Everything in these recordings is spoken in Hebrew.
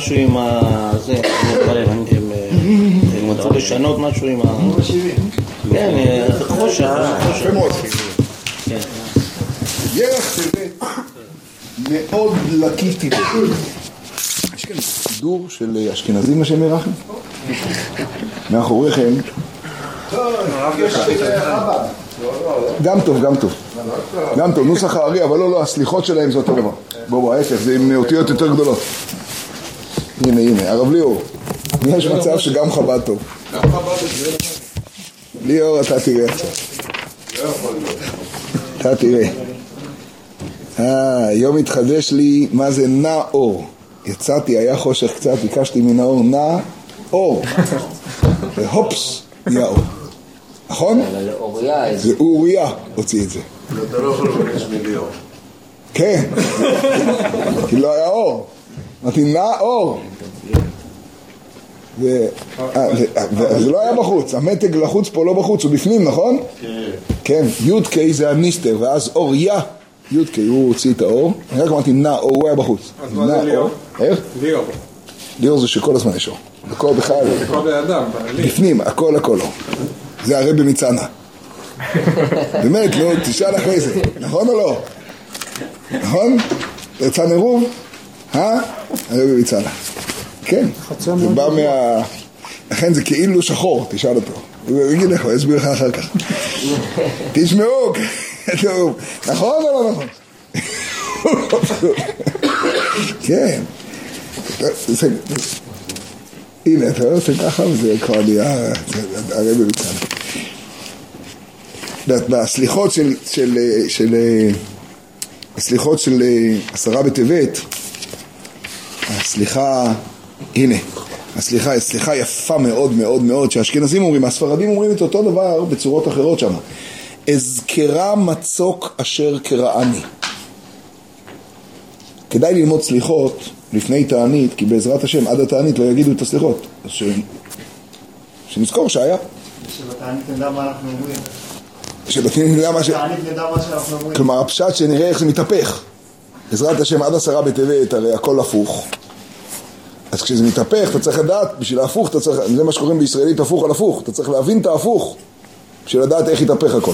משהו עם ה... זה, הם רצו לשנות משהו עם ה... כן, חושך, חושך. כן. ירח טבת מאוד לקיתי. יש כאן סידור של אשכנזים השם ירחם? מאחוריכם. גם טוב, גם טוב. גם טוב, נוסח הארי, אבל לא, לא, הסליחות שלהם זה אותו דבר. בואו, ההפך, זה עם אותיות יותר גדולות. הנה, הנה, הרב ליאור, יש מצב שגם חב"ד טוב. גם חב"ד זה ליאור, אתה תראה עכשיו. אתה תראה. אה, היום התחדש לי מה זה נע אור. יצאתי, היה חושך קצת, ביקשתי מן האור נע אור. והופס, נהיה אור. נכון? זה אוריה הוציא את זה. אתה לא יכול לבקש מליאור. כן, כי לא היה אור. אמרתי, נע אור. זה לא היה בחוץ, המתג לחוץ פה לא בחוץ, הוא בפנים, נכון? כן. כן, י"ק זה הניסטר, ואז אור יא, י"ק, הוא הוציא את האור, אני רק אמרתי נע אור, הוא היה בחוץ. אז מה זה ליאור? איך? ליאור. ליאור זה שכל הזמן יש אור. הכל בכלל, זה כל בן אדם, בעלי. בפנים, הכל הכל אור. זה הרבי מצנע. באמת, לא, תשאל אחרי זה, נכון או לא? נכון? יצא נרוב? אה? הרבי מצנע. כן, זה בא מה... לכן זה כאילו שחור, תשאל אותו. הוא יגיד לך, הוא יסביר לך אחר כך. תשמעו, טוב, נכון או לא נכון? כן. הנה, אתה לא עושה ככה וזה כבר נהיה הרבי מצנע. בסליחות של, של, של, הסליחות של עשרה בטבת, הסליחה, הנה, הסליחה, סליחה יפה מאוד מאוד מאוד, שהאשכנזים אומרים, הספרדים אומרים את אותו דבר בצורות אחרות שם. אזכרה מצוק אשר קראני. כדאי ללמוד סליחות לפני תענית, כי בעזרת השם עד התענית לא יגידו את הסליחות. אז ש... שנזכור שהיה. שבתענית נדע מה אנחנו אומרים. שבתענית נדע מה ש... כלומר, הפשט שנראה איך זה מתהפך. בעזרת השם עד עשרה בטבת הרי הכל הפוך. אז כשזה מתהפך אתה צריך לדעת, בשביל ההפוך אתה צריך, זה מה שקוראים בישראלית הפוך על הפוך, אתה צריך להבין את ההפוך, בשביל לדעת איך יתהפך הכל.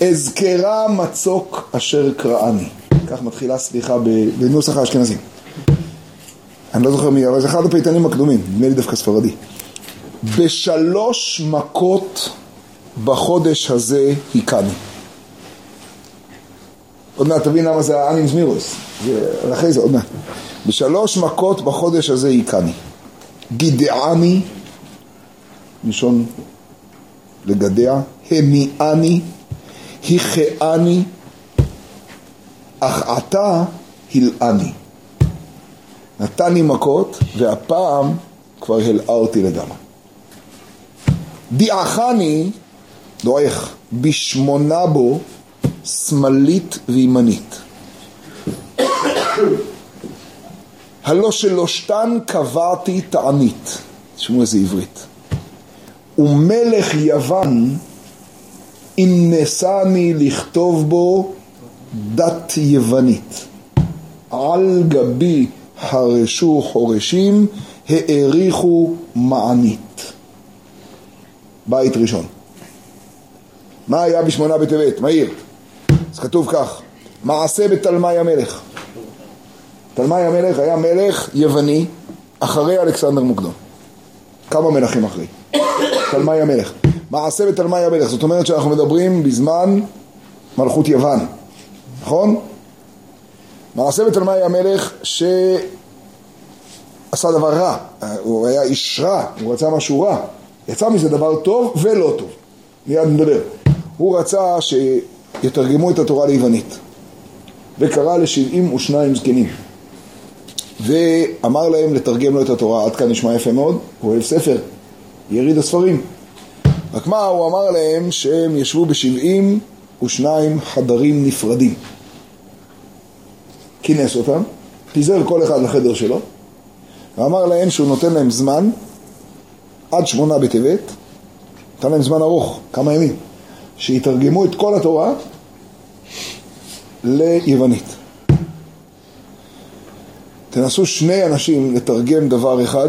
אזכרה מצוק אשר קראני. כך מתחילה סליחה בנוסח האשכנזים. אני לא זוכר מי, אבל זה אחד הפייטנים הקדומים, נדמה לי דווקא ספרדי. בשלוש מכות בחודש הזה היכני. עוד מעט תבין למה זה האנימס מירוס, אחרי זה עוד מעט. בשלוש מכות בחודש הזה היכני. גידעני, מלשון לגדע, המיעני, הכאני, אך עתה הלעני. נתני מכות, והפעם כבר הלאה אותי לגמרי. דיעכני, דועך, בשמונה בו, שמאלית וימנית. הלא שלושתן קבעתי תענית, תשמעו איזה עברית. ומלך יוון, אם נשאני לכתוב בו דת יוונית. על גבי הרשו חורשים, האריכו מענית. בית ראשון. מה היה בשמונה בטבת? מהיר. אז כתוב כך, מעשה בתלמי המלך. תלמי המלך היה מלך יווני אחרי אלכסנדר מוקדון. כמה מלכים אחרי? תלמי המלך. מעשה בתלמי המלך, זאת אומרת שאנחנו מדברים בזמן מלכות יוון, נכון? מעשה בתלמי המלך שעשה דבר רע, הוא היה איש רע, הוא רצה משהו רע, יצא מזה דבר טוב ולא טוב, מיד נדבר. הוא רצה שיתרגמו את התורה ליוונית. וקרא לשבעים ושניים זקנים. ואמר להם לתרגם לו את התורה, עד כאן נשמע יפה מאוד, הוא אוהב ספר, יריד הספרים. רק מה, הוא אמר להם שהם ישבו בשבעים ושניים חדרים נפרדים. כינס אותם, פיזר כל אחד לחדר שלו, ואמר להם שהוא נותן להם זמן עד שמונה בטבת, נתן להם זמן ארוך, כמה ימים, שיתרגמו את כל התורה ליוונית. תנסו שני אנשים לתרגם דבר אחד,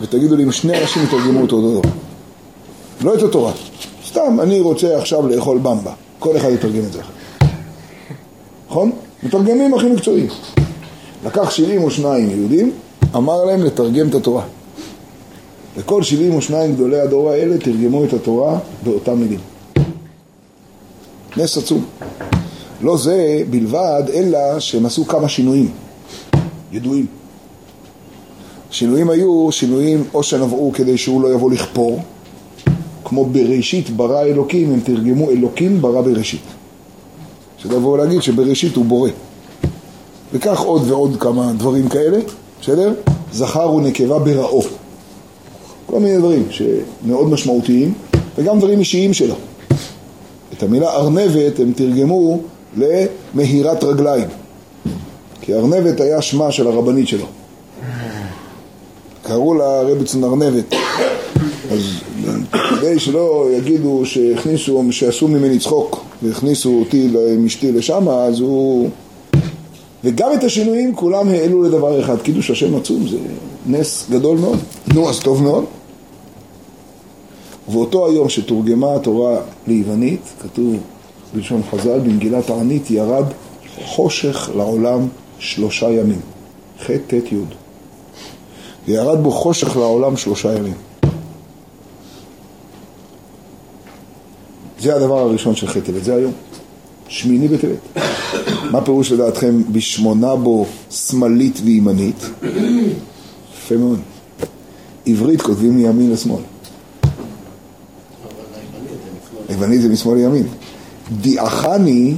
ותגידו לי אם שני אנשים יתרגמו אותו דבר. לא את התורה. סתם, אני רוצה עכשיו לאכול במבה. כל אחד יתרגם את זה. נכון? מתרגמים הכי מקצועיים. לקח 72 יהודים, אמר להם לתרגם את התורה. וכל 72 גדולי הדור האלה תרגמו את התורה באותם מילים. נס עצום. לא זה בלבד, אלא שהם עשו כמה שינויים ידועים. שינויים היו שינויים או שנבעו כדי שהוא לא יבוא לכפור, כמו בראשית ברא אלוקים, הם תרגמו אלוקים ברא בראשית. שתבואו להגיד שבראשית הוא בורא. וכך עוד ועוד כמה דברים כאלה, בסדר? זכר ונקבה בראו. כל מיני דברים שמאוד משמעותיים, וגם דברים אישיים שלו. את המילה ארנבת הם תרגמו למהירת רגליים. כי ארנבת היה שמה של הרבנית שלו. קראו לה רביצון ארנבת. אז כדי שלא יגידו שהכניסו, שעשו ממני צחוק והכניסו אותי עם אשתי לשם, אז הוא... וגם את השינויים כולם העלו לדבר אחד, קידוש השם עצום, זה נס גדול מאוד. נו, אז טוב מאוד. ובאותו היום שתורגמה התורה ליוונית, כתוב בלשון חז"ל, במגילת הענית ירד חושך לעולם שלושה ימים. ח' ט' י'. וירד בו חושך לעולם שלושה ימים. זה הדבר הראשון של ח' טבת, זה היום. שמיני בטבת. מה פירוש לדעתכם בשמונה בו שמאלית וימנית? יפה מאוד. עברית כותבים מימין לשמאל. היוונית זה משמאל לימין. דיעכני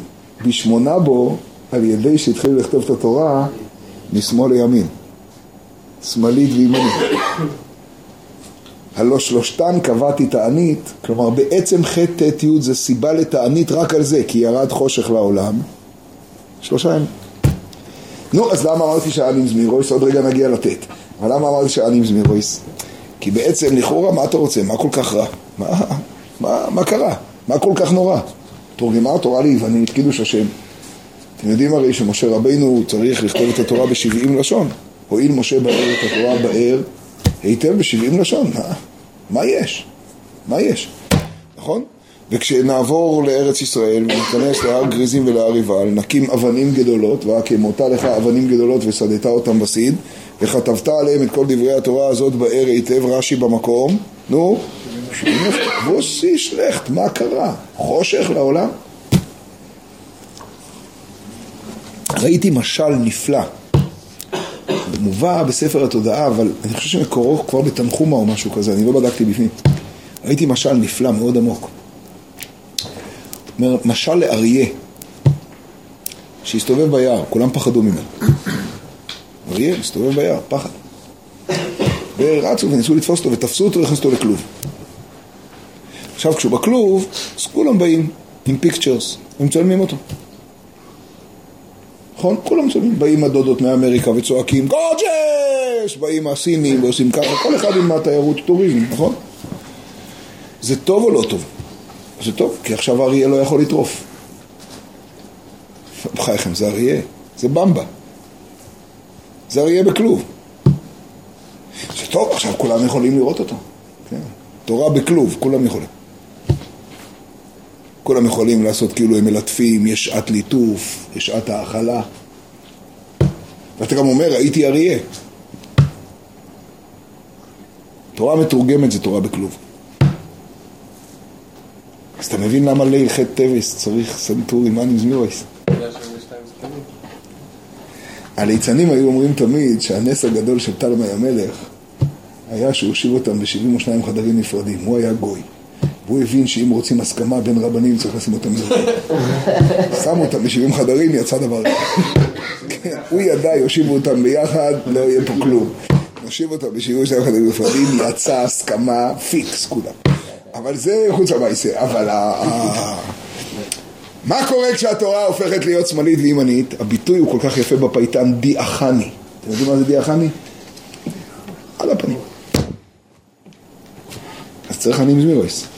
בשמונה בו על ידי שהתחילו לכתוב את התורה משמאל לימין. שמאלית וימנית. הלא שלושתן קבעתי תענית, כלומר בעצם ח' ט' י' זה סיבה לתענית רק על זה, כי ירד חושך לעולם. שלושה ימים. נו, אז למה אמרתי שאנים זמירויס? עוד רגע נגיע לט'. אבל למה אמרתי שאנים זמירויס? כי בעצם לכאורה מה אתה רוצה? מה כל כך רע? מה, מה, מה קרה? מה כל כך נורא? תורגמה התורה ליוונית, קידוש השם. אתם יודעים הרי שמשה רבינו צריך לכתוב את התורה בשבעים לשון. הואיל משה באר את התורה באר היטב בשבעים לשון. מה, מה יש? מה יש? נכון? וכשנעבור לארץ ישראל וניכנס להר גריזים ולהר עיבל, נקים אבנים גדולות, והקמותה לך אבנים גדולות ושדתה אותם בסיד, וכתבת עליהם את כל דברי התורה הזאת באר היטב, רש"י במקום, נו, ועושי שלכת, מה קרה? חושך לעולם? ראיתי משל נפלא, מובא בספר התודעה, אבל אני חושב שמקורו כבר בתנחומה או משהו כזה, אני לא בדקתי בפנים. ראיתי משל נפלא, מאוד עמוק. משל לאריה שהסתובב ביער, כולם פחדו ממנו. אריה הסתובב ביער, פחד. ורצו וניסו לתפוס אותו ותפסו אותו והכניסו אותו לכלוב. עכשיו כשהוא בכלוב, אז כולם באים עם פיקצ'רס, ומצלמים אותו. נכון? כולם מצלמים. באים הדודות מאמריקה וצועקים גורג'ש! באים הסינים ועושים ככה, כל אחד עם התיירות טוריזם, נכון? זה טוב או לא טוב? זה טוב, כי עכשיו האריה לא יכול לטרוף. בחייכם, זה אריה, זה במבה. זה אריה בכלוב. זה טוב, עכשיו כולם יכולים לראות אותו. כן. תורה בכלוב, כולם יכולים. כולם יכולים לעשות כאילו הם מלטפים, יש שעת ליטוף, יש שעת האכלה. ואתה גם אומר, הייתי אריה. תורה מתורגמת זה תורה בכלוב. אז אתה מבין למה ליל ח' טבס צריך סנטורים אנים זמירויס? הליצנים היו אומרים תמיד שהנס הגדול של תלמי המלך היה שהוא הושיב אותם ב-72 חדרים נפרדים, הוא היה גוי. והוא הבין שאם רוצים הסכמה בין רבנים צריך לשים אותם בזה. שמו אותם ב-70 חדרים, יצא דבר כן, הוא ידע, יושיבו אותם ביחד, לא יהיה פה כלום. יושיב אותם ב-72 חדרים נפרדים, יצא הסכמה פיקס כולם. אבל זה חוץ למעשה, אבל מה קורה כשהתורה הופכת להיות שמאלית וימנית? הביטוי הוא כל כך יפה בפייטן דיאחני. אתם יודעים מה זה דיאחני? על הפנים. אז צריך אני מזמירויס.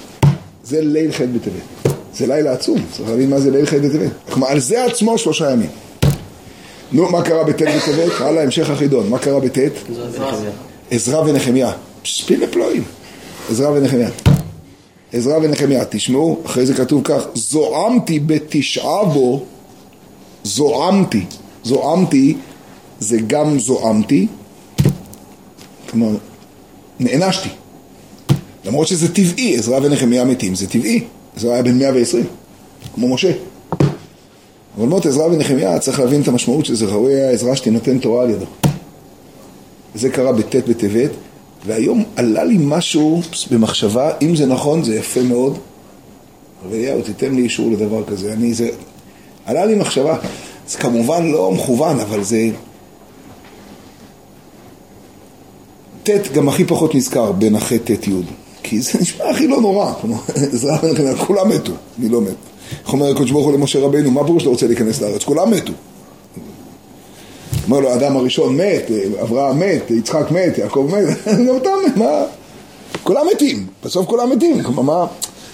זה ליל ח' בטבת. זה לילה עצום, צריך להבין מה זה ליל ח' בטבת. כלומר, על זה עצמו שלושה ימים. נו, מה קרה בט' בטבת? הלאה, המשך החידון. מה קרה בט'? עזרא ונחמיה. שפילה פלואים. עזרא ונחמיה. עזרא ונחמיה, תשמעו, אחרי זה כתוב כך, זועמתי בתשעה בו, זועמתי. זועמתי זה גם זועמתי, כלומר, נענשתי. למרות שזה טבעי, עזרא ונחמיה מתים, זה טבעי. עזרא היה בן 120, כמו משה. אבל מות עזרא ונחמיה, צריך להבין את המשמעות של זה, ראוי היה עזרא שתינתן תורה על ידו. וזה קרה בט' בטבת, והיום עלה לי משהו במחשבה, אם זה נכון, זה יפה מאוד. הרב אליהו, תיתן לי אישור לדבר כזה. אני, זה... עלה לי מחשבה, זה כמובן לא מכוון, אבל זה... ט' גם הכי פחות נזכר בין הח' ט' י', כי זה נשמע הכי לא נורא, כולם מתו, אני לא מת. איך אומר הקדוש ברוך הוא למשה רבינו, מה פירוש שאתה רוצה להיכנס לארץ? כולם מתו. אומר לו, האדם הראשון מת, אברהם מת, יצחק מת, יעקב מת, גם אתה מת, מה? כולם מתים, בסוף כולם מתים, כלומר מה?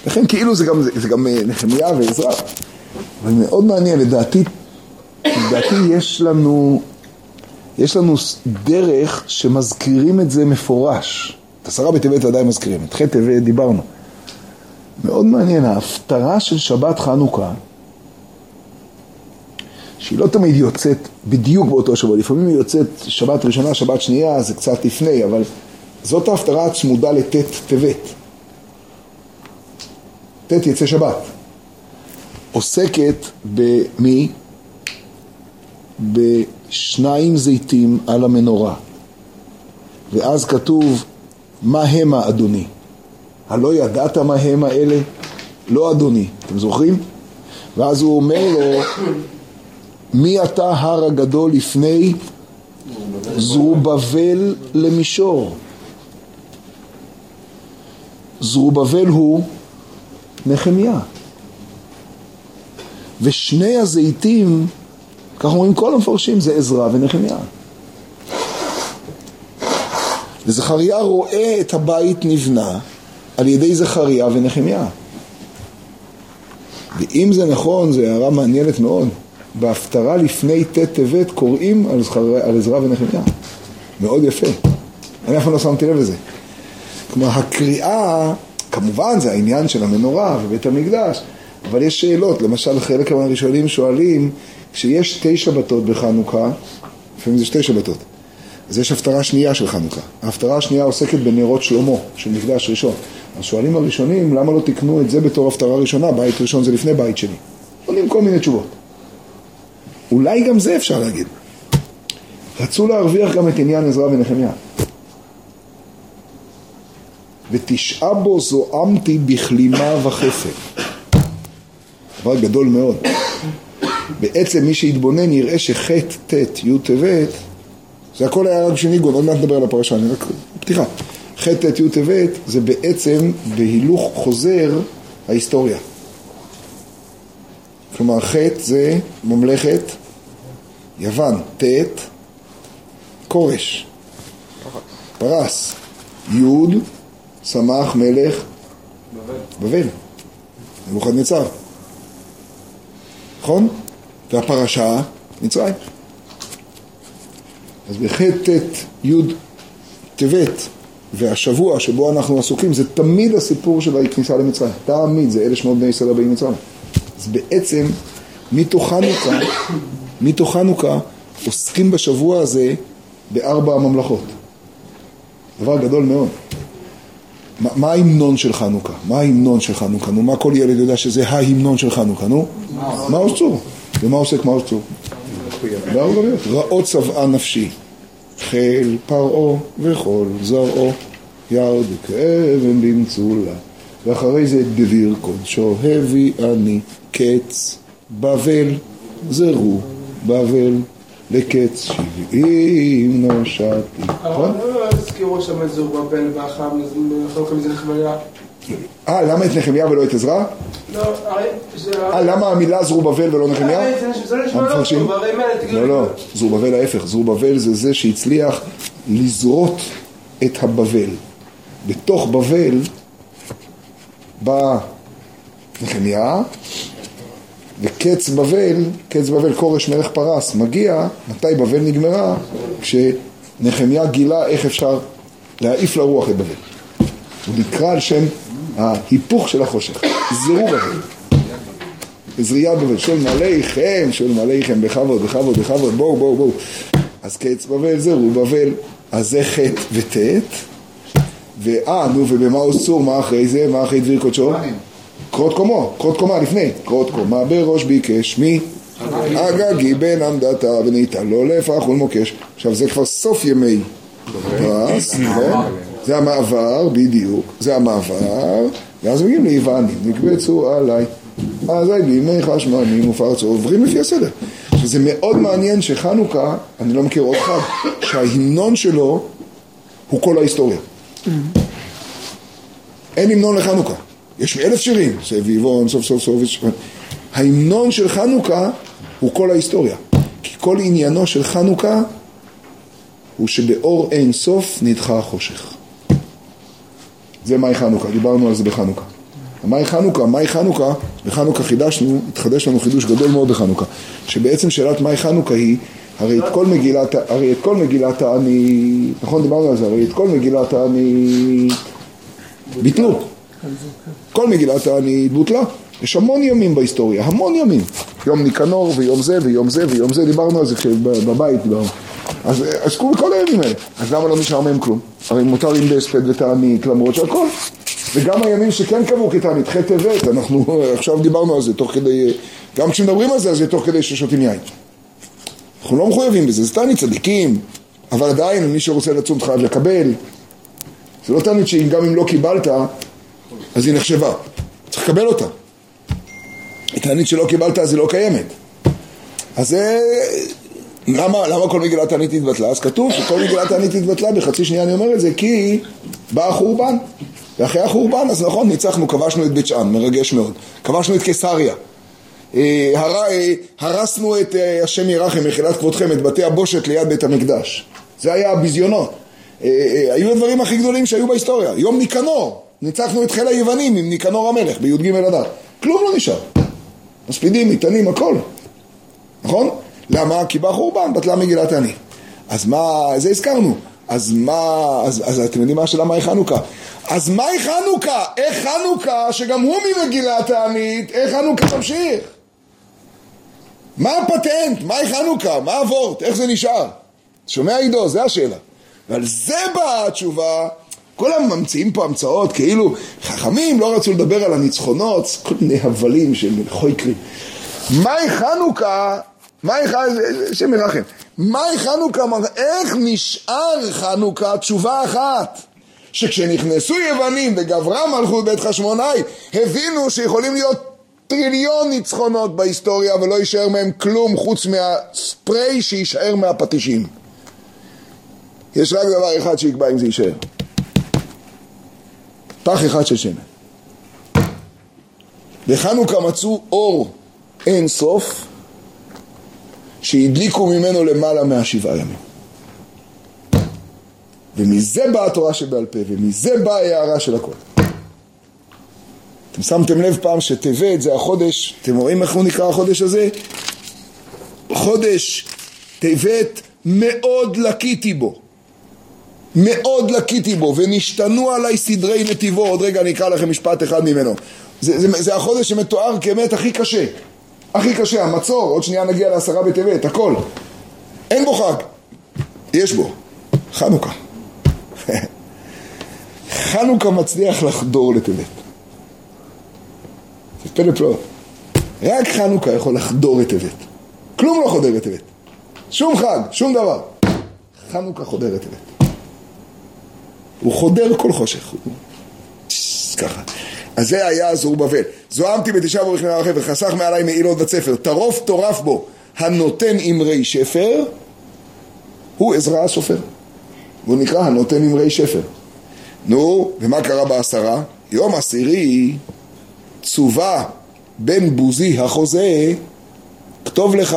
לכן כאילו זה גם, זה גם אה, נחמיה ועזרא. אבל מאוד מעניין, לדעתי, לדעתי יש לנו, יש לנו דרך שמזכירים את זה מפורש. את עשרה בטבת עדיין מזכירים, את ח' טבת דיברנו. מאוד מעניין, ההפטרה של שבת חנוכה, שהיא לא תמיד יוצאת בדיוק באותו שבוע, לפעמים היא יוצאת שבת ראשונה, שבת שנייה, זה קצת לפני, אבל זאת ההפטרה הצמודה לט' טבת. ט' יצא שבת. עוסקת במי? בשניים זיתים על המנורה. ואז כתוב, מה המה אדוני? הלא ידעת מה הם האלה? לא אדוני. אתם זוכרים? ואז הוא אומר לו, מי אתה הר הגדול לפני זרובבל למישור? זרובבל הוא נחמיה. ושני הזיתים, כך אומרים כל המפרשים, זה עזרא ונחמיה. וזכריה רואה את הבית נבנה על ידי זכריה ונחמיה. ואם זה נכון, זו הערה מעניינת מאוד. בהפטרה לפני ט' טבת קוראים על, זכר... על עזרא ונחמיה. מאוד יפה. אני אף פעם לא שמתי לב לזה. כלומר, הקריאה, כמובן זה העניין של המנורה ובית המקדש, אבל יש שאלות. למשל, חלק מהראשונים שואלים, כשיש שתי שבתות בחנוכה, לפעמים זה שתי שבתות, אז יש הפטרה שנייה של חנוכה. ההפטרה השנייה עוסקת בנרות שלמה, של מקדש ראשון. אז שואלים הראשונים, למה לא תקנו את זה בתור הפטרה ראשונה? בית ראשון זה לפני בית שני. עונים כל מיני תשובות. אולי גם זה אפשר להגיד. רצו להרוויח גם את עניין עזרא ונחמיה. ותשעה בו זועמתי בכלימה וחפר. דבר גדול מאוד. בעצם מי שיתבונן יראה שח' ט' י' טבת זה הכל היה רק שניגון, עוד מעט נדבר על הפרשה, אני רק פתיחה. ח' ט' י' טבת זה בעצם בהילוך חוזר ההיסטוריה. כלומר ח' זה ממלכת יוון, ט' כורש, פרס, י' סמך מלך בבל, נבוכדנצר, נכון? והפרשה מצרים. אז בח' ט' י' טבת והשבוע שבו אנחנו עסוקים זה תמיד הסיפור של הכניסה למצרים, תמיד, זה אלה שמות בני ישראל הבאים מצרים. אז בעצם מתוך חנוכה, מתוך חנוכה עוסקים בשבוע הזה בארבע הממלכות. דבר גדול מאוד. מה, מה ההמנון של חנוכה? מה ההמנון של חנוכה? נו, מה כל ילד יודע שזה ההמנון של חנוכה? נו? מה עושה? ומה עוסק מה עושה? רעות צבעה נפשי, חיל פרעה וכל זרעו, ירד כאבן במצולה, ואחרי זה דביר קודשו, הביא אני קץ בבל, זרו בבל, לקץ שבעים נושעתי. נכון? לא הזכירו שם את זרובבל מזרח ויה. אה, למה את נחמיה ולא את עזרא? לא, הרי זה... אה, למה המילה זרובבל ולא נחמיה? זה נשמע לא המפרשים? לא, לא, זרובבל ההפך, זרובבל זה זה שהצליח לזרות את הבבל. בתוך בבל בא נחמיה, וקץ בבל, קץ בבל כורש מלך פרס, מגיע, מתי בבל נגמרה? כשנחמיה גילה איך אפשר להעיף לרוח את בבל. הוא נקרא על שם ההיפוך של החושך, זרו בבל. עזריה בבל, שואל עליכם, שואל עליכם, בכבוד, בכבוד, בכבוד, בואו, בואו, בואו. אז קץ בבל זרו בבל, אז זה חטא וטית, ואה, נו, ובמה עשו, מה אחרי זה, מה אחרי דביר קודשו? קרות קומו, קרות קומה לפני, קרות קומה בראש ביקש מי? אגגי בן עמדתה וניתן לו לפח ולמוקש. עכשיו זה כבר סוף ימי פרס, נכון? זה המעבר, בדיוק, זה המעבר, ואז מגיעים ליוונים, נקבצו עליי. אזי בימי חשמנים ופרצו, עוברים לפי הסדר. עכשיו זה מאוד מעניין שחנוכה, אני לא מכיר עוד חג, שההמנון שלו הוא כל ההיסטוריה. אין המנון לחנוכה. יש אלף שירים, סביבון, סוף סוף סוף, ההמנון של חנוכה הוא כל ההיסטוריה. כי כל עניינו של חנוכה הוא שבאור אין סוף נדחה החושך. זה מאי חנוכה, דיברנו על זה בחנוכה. מאי חנוכה, מאי חנוכה, בחנוכה חידשנו, התחדש לנו חידוש גדול מאוד בחנוכה, שבעצם שאלת מאי חנוכה היא, הרי את כל מגילת, הרי את כל מגילת הענית, נכון דיברנו על זה, הרי את כל מגילת הענית ביטלו. כל מגילת הענית בוטלה. יש המון ימים בהיסטוריה, המון ימים. יום ניקנור ויום זה ויום זה ויום זה, דיברנו על זה בבית, דיברנו. אז עסקו בכל הימים האלה. אז למה לא נשאר מהם כלום? הרי מותר עם בהספד ותענית, למרות שהכל. וגם הימים שכן קבעו כתענית, ח' טבת, אנחנו עכשיו דיברנו על זה תוך כדי, גם כשמדברים על זה, אז זה תוך כדי ששותים יין. אנחנו לא מחויבים בזה, זה תענית צדיקים, אבל עדיין מי שרוצה לצום חייב לקבל. זה לא תענית שגם אם לא קיבלת, אז היא נחשבה. צריך לקבל אותה. תענית שלא קיבלת אז היא לא קיימת. אז זה... למה, למה כל מגילת תענית התבטלה? אז כתוב שכל מגילת תענית התבטלה, בחצי שנייה אני אומר את זה, כי בא החורבן. ואחרי החורבן, אז נכון, ניצחנו, כבשנו את בית שאן, מרגש מאוד. כבשנו את קיסריה. אה, הר... אה, הרסנו את אה, השם ירחם, מחילת כבודכם, את בתי הבושת ליד בית המקדש. זה היה הביזיונות. היו הדברים הכי גדולים שהיו בהיסטוריה. יום ניקנור, ניצחנו את חיל היוונים עם ניקנור המלך בי"ג אדר. כלום לא נשאר. מספידים, מטענים, הכל. נכון? למה? כי בא חורבן, בטלה מגילת העני. אז מה, זה הזכרנו. אז מה, אז, אז אתם יודעים מה השאלה מהי חנוכה? אז מהי חנוכה? איך חנוכה, שגם הוא ממגילת הענית, איך חנוכה ממשיך? מה הפטנט? מהי חנוכה? מה הוורט? איך זה נשאר? שומע עידו? זה השאלה. ועל זה באה התשובה, כולם ממציאים פה המצאות כאילו חכמים לא רצו לדבר על הניצחונות, כל מיני הבלים של חויקרים. מהי חנוכה? חנוכה? השם מרחם. מהי חנוכה? איך נשאר חנוכה? תשובה אחת. שכשנכנסו יוונים וגברה מלכות בית חשמונאי, הבינו שיכולים להיות טריליון ניצחונות בהיסטוריה ולא יישאר מהם כלום חוץ מהספרי שיישאר מהפטישים. יש רק דבר אחד שיקבע אם זה יישאר. פח אחד של שמן. בחנוכה מצאו אור אין סוף שהדליקו ממנו למעלה מהשבעה ימים. ומזה באה התורה שבעל פה, ומזה באה ההערה של הכל. אתם שמתם לב פעם שטבת זה החודש, אתם רואים איך הוא נקרא החודש הזה? חודש טבת מאוד לקיתי בו. מאוד לקיתי בו, ונשתנו עליי סדרי נתיבו. עוד רגע אני אקרא לכם משפט אחד ממנו. זה, זה, זה החודש שמתואר כאמת הכי קשה. הכי קשה, המצור, עוד שנייה נגיע לעשרה בטבת, הכל. אין בו חג. יש בו. חנוכה. חנוכה מצליח לחדור לטבת. זה פלא פלאות. רק חנוכה יכול לחדור את טבת. כלום לא חודר את טבת. שום חג, שום דבר. חנוכה חודר את טבת. הוא חודר כל חושך. ככה. אז זה היה זרובבל. זוהמתי בתשעה באב בכנער החבר, חסך מעלי מעילות וצפר, טרוף טורף בו, הנותן אמרי שפר, הוא עזרא הסופר. והוא נקרא הנותן אמרי שפר. נו, ומה קרה בעשרה? יום עשירי צווה בן בוזי החוזה, כתוב לך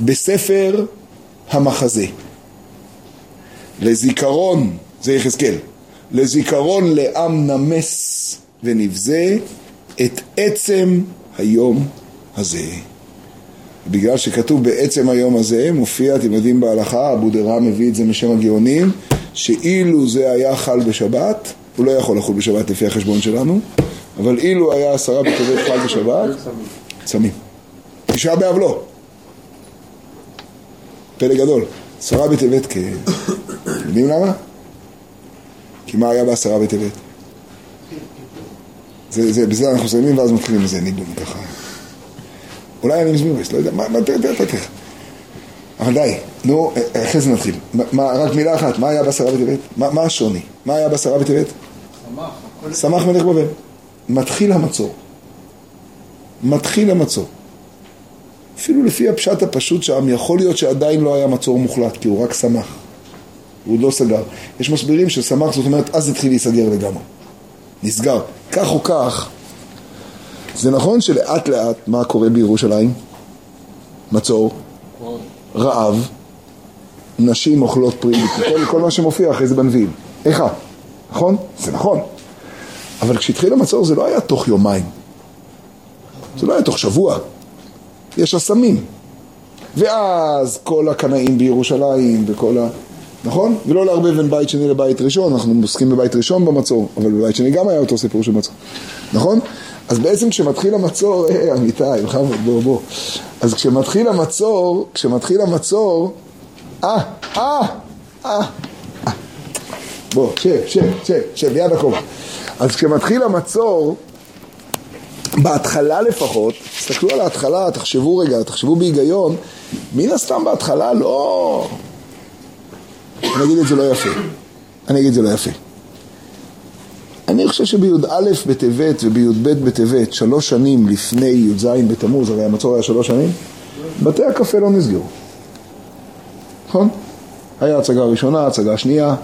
בספר המחזה. לזיכרון, זה יחזקאל, לזיכרון לעם נמס ונבזה את עצם היום הזה. בגלל שכתוב בעצם היום הזה, מופיע, אתם יודעים בהלכה, אבו דרא מביא את זה משם הגאונים, שאילו זה היה חל בשבת, הוא לא יכול לחול בשבת לפי החשבון שלנו, אבל אילו היה עשרה בטבת חל בשבת, צמים. תשעה באב לא. פלא גדול. עשרה בטבת כ... יודעים למה? כי מה היה בעשרה בטבת? זה, זה, בזה אנחנו מסיימים ואז מתחילים איזה ניגון ככה. אולי אני מסביר, לא יודע, מה, מה, תראה, תראה. אבל די, נו, אחרי זה נתחיל. מה, רק מילה אחת, מה היה בעשרה בטבת? מה, מה השוני? מה היה בעשרה בטבת? שמח. מלך בבל. מתחיל המצור. מתחיל המצור. אפילו לפי הפשט הפשוט שם, יכול להיות שעדיין לא היה מצור מוחלט, כי הוא רק שמח. הוא לא סגר. יש מסבירים ששמח, זאת אומרת, אז התחיל להיסגר לגמרי. נסגר. כך או כך, זה נכון שלאט לאט, מה קורה בירושלים? מצור, רעב, נשים אוכלות פרי, כל, כל מה שמופיע אחרי זה בנביאים. איכה, נכון? זה נכון. אבל כשהתחיל המצור זה לא היה תוך יומיים. זה לא היה תוך שבוע. יש אסמים. ואז כל הקנאים בירושלים וכל ה... נכון? ולא לערבב בין בית שני לבית ראשון, אנחנו עוסקים בבית ראשון במצור, אבל בבית שני גם היה אותו סיפור של מצור, נכון? אז בעצם כשמתחיל המצור, אה, אמיתי, בכבוד, בוא, בוא. אז כשמתחיל המצור, כשמתחיל המצור, אה, אה, אה, אה. בוא, שב, שב, שב, שב, ליד הכובע. אז כשמתחיל המצור, בהתחלה לפחות, תסתכלו על ההתחלה, תחשבו רגע, תחשבו בהיגיון, מן הסתם בהתחלה לא... אני אגיד את זה לא יפה. אני אגיד את זה לא יפה. אני חושב שבי"א בטבת ובי"ב בטבת, שלוש שנים לפני י"ז בתמוז, הרי המצור היה שלוש שנים, בתי הקפה לא נסגרו. נכון? היה הצגה ראשונה, הצגה שנייה,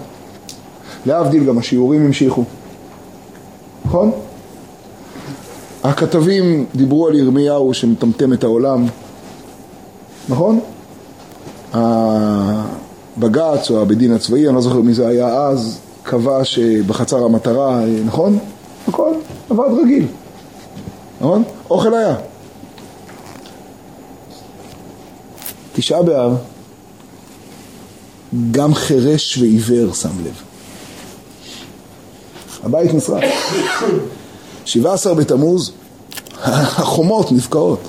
להבדיל גם השיעורים המשיכו. נכון? הכתבים דיברו על ירמיהו שמטמטם את העולם, נכון? הבג"ץ או הבית דין הצבאי, אני לא זוכר מי זה היה אז, קבע שבחצר המטרה, נכון? הכל עבד רגיל, נכון? אוכל היה. תשעה באב, גם חירש ועיוור שם לב. הבית נשרף. שבעה עשר בתמוז, החומות נבקעות.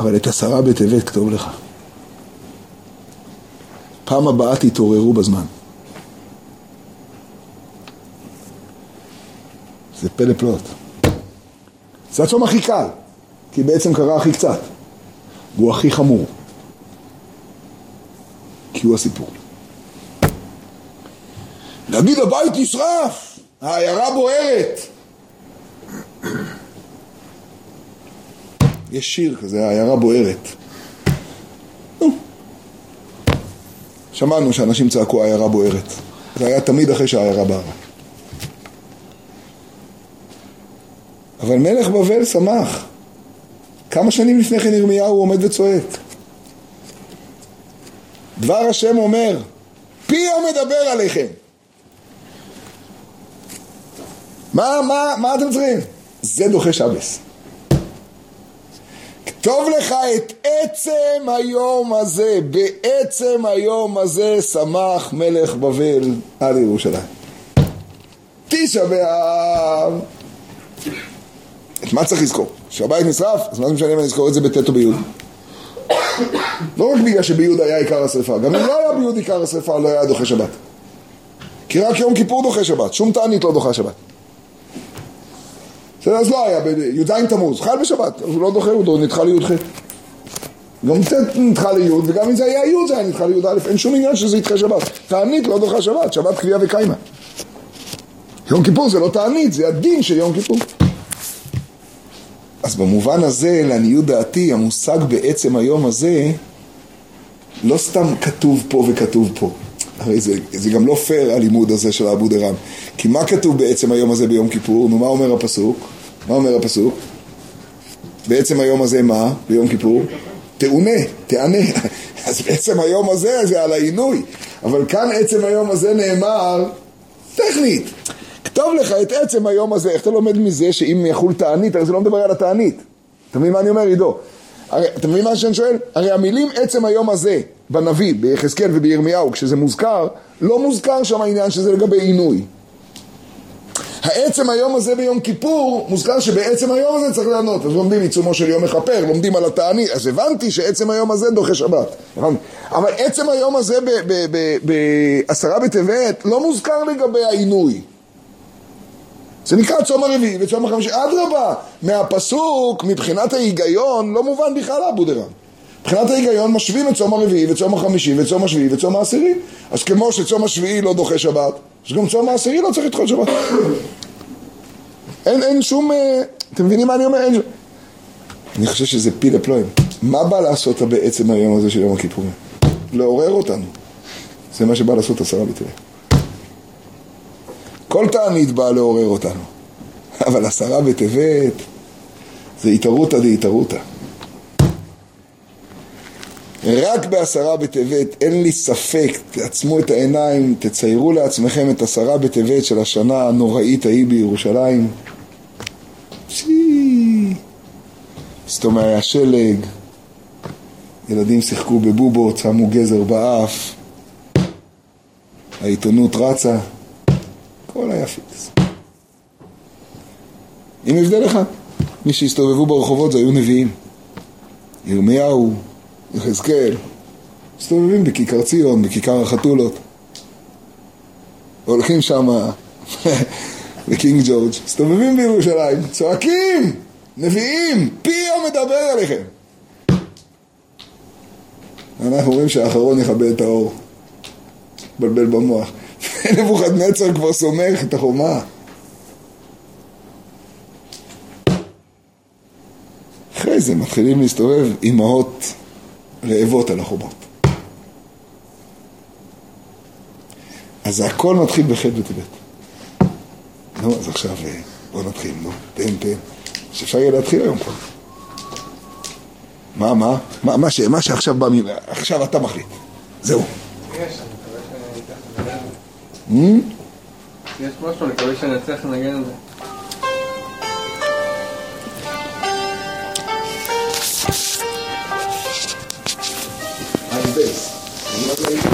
אבל את עשרה בטבת כתוב לך. פעם הבאה תתעוררו בזמן. זה פלא פלאות. זה הצום הכי קל, כי בעצם קרה הכי קצת. והוא הכי חמור. כי הוא הסיפור. להגיד הבית נשרף, העיירה בוערת. יש שיר כזה, העיירה בוערת. שמענו שאנשים צעקו העיירה בוערת. זה היה תמיד אחרי שהעיירה בערה. אבל מלך בבל שמח. כמה שנים לפני כן ירמיהו עומד וצועק. דבר השם אומר, פי המדבר עליכם. מה, מה, מה אתם צריכים? זה דוחה שבס. כתוב לך את עצם היום הזה, בעצם היום הזה שמח מלך בבל על ירושלים. תשע באב. את מה צריך לזכור? שהבית נשרף? אז מה זה משנה אם אני אזכור את זה בט' או בי'? לא רק בגלל שבי' היה עיקר השרפה, גם אם לא היה בי' עיקר השרפה לא היה דוחה שבת. כי רק יום כיפור דוחה שבת, שום תענית לא דוחה שבת. בסדר, אז לא היה, בי"ז תמוז, חל בשבת, אז הוא לא דוחה אותו, נדחה לי"ח. גם ט' נדחה לי' וגם אם זה היה י' זה היה נדחה לי"א, אין שום עניין שזה ידחה שבת. תענית לא דוחה שבת, שבת קביעה וקיימה. יום כיפור זה לא תענית, זה הדין של יום כיפור. אז במובן הזה, לעניות דעתי, המושג בעצם היום הזה, לא סתם כתוב פה וכתוב פה. הרי זה, זה גם לא פייר הלימוד הזה של אבו דרם. כי מה כתוב בעצם היום הזה ביום כיפור? נו, מה אומר הפסוק? מה אומר הפסוק? בעצם היום הזה מה? ביום כיפור? תעונה, תענה. אז בעצם היום הזה זה על העינוי. אבל כאן עצם היום הזה נאמר טכנית. כתוב לך את עצם היום הזה. איך אתה לומד מזה שאם יחול תענית, הרי זה לא מדבר על התענית. אתה מבין מה אני אומר, עידו? הרי, אתה מבין מה שאני שואל? הרי המילים עצם היום הזה, בנביא, ביחזקאל ובירמיהו, כשזה מוזכר, לא מוזכר שם העניין שזה לגבי עינוי. העצם היום הזה ביום כיפור, מוזכר שבעצם היום הזה צריך לענות. אז לומדים עיצומו של יום מכפר, לומדים על התענית, אז הבנתי שעצם היום הזה דוחה שבת. אבל עצם היום הזה בעשרה בטבת לא מוזכר לגבי העינוי. זה נקרא צום הרביעי וצום החמישי. אדרבה, מהפסוק, מבחינת ההיגיון, לא מובן בכלל אבו דרם. מבחינת ההיגיון משווים את צום הרביעי וצום החמישי וצום השביעי וצום העשירי. אז כמו שצום השביעי לא דוחה שבת, אז גם צום העשירי לא צריך לדחות שבת. אין, אין שום... אה, אתם מבינים מה אני אומר? אין... אני חושב שזה פיל הפלואים. מה בא לעשות בעצם היום הזה של יום הכיפורים? לעורר אותנו. זה מה שבא לעשות עשרה בטבת. כל תענית באה לעורר אותנו. אבל עשרה בטבת זה התערותא דהתערותא. רק בעשרה בטבת, אין לי ספק, תעצמו את העיניים, תציירו לעצמכם את עשרה בטבת של השנה הנוראית ההיא בירושלים. סתום היה שלג, ילדים שיחקו בבובות, שמו גזר באף, העיתונות רצה, הכל היה פיקס. עם הבדל אחד, מי שהסתובבו ברחובות זה היו נביאים. ירמיהו, יחזקאל, מסתובבים בכיכר ציון, בכיכר החתולות. הולכים שם בקינג ג'ורג', מסתובבים בירושלים, צועקים, נביאים, פי המדבר עליכם. אנחנו אומרים שהאחרון יכבה את האור, מבלבל במוח. נבוכדנצר כבר סומך את החומה. אחרי זה מתחילים להסתובב אימהות רעבות על החומות. אז הכל מתחיל בחטא בטבת. נו, אז עכשיו אה, בוא נתחיל, נו, תן, תן. שאפשר יהיה להתחיל היום כבר. מה, מה? מה, מה, ש, מה שעכשיו בא, עכשיו אתה מחליט. זהו. Yes, most of the שנצליח לנגן את זה. I'm this.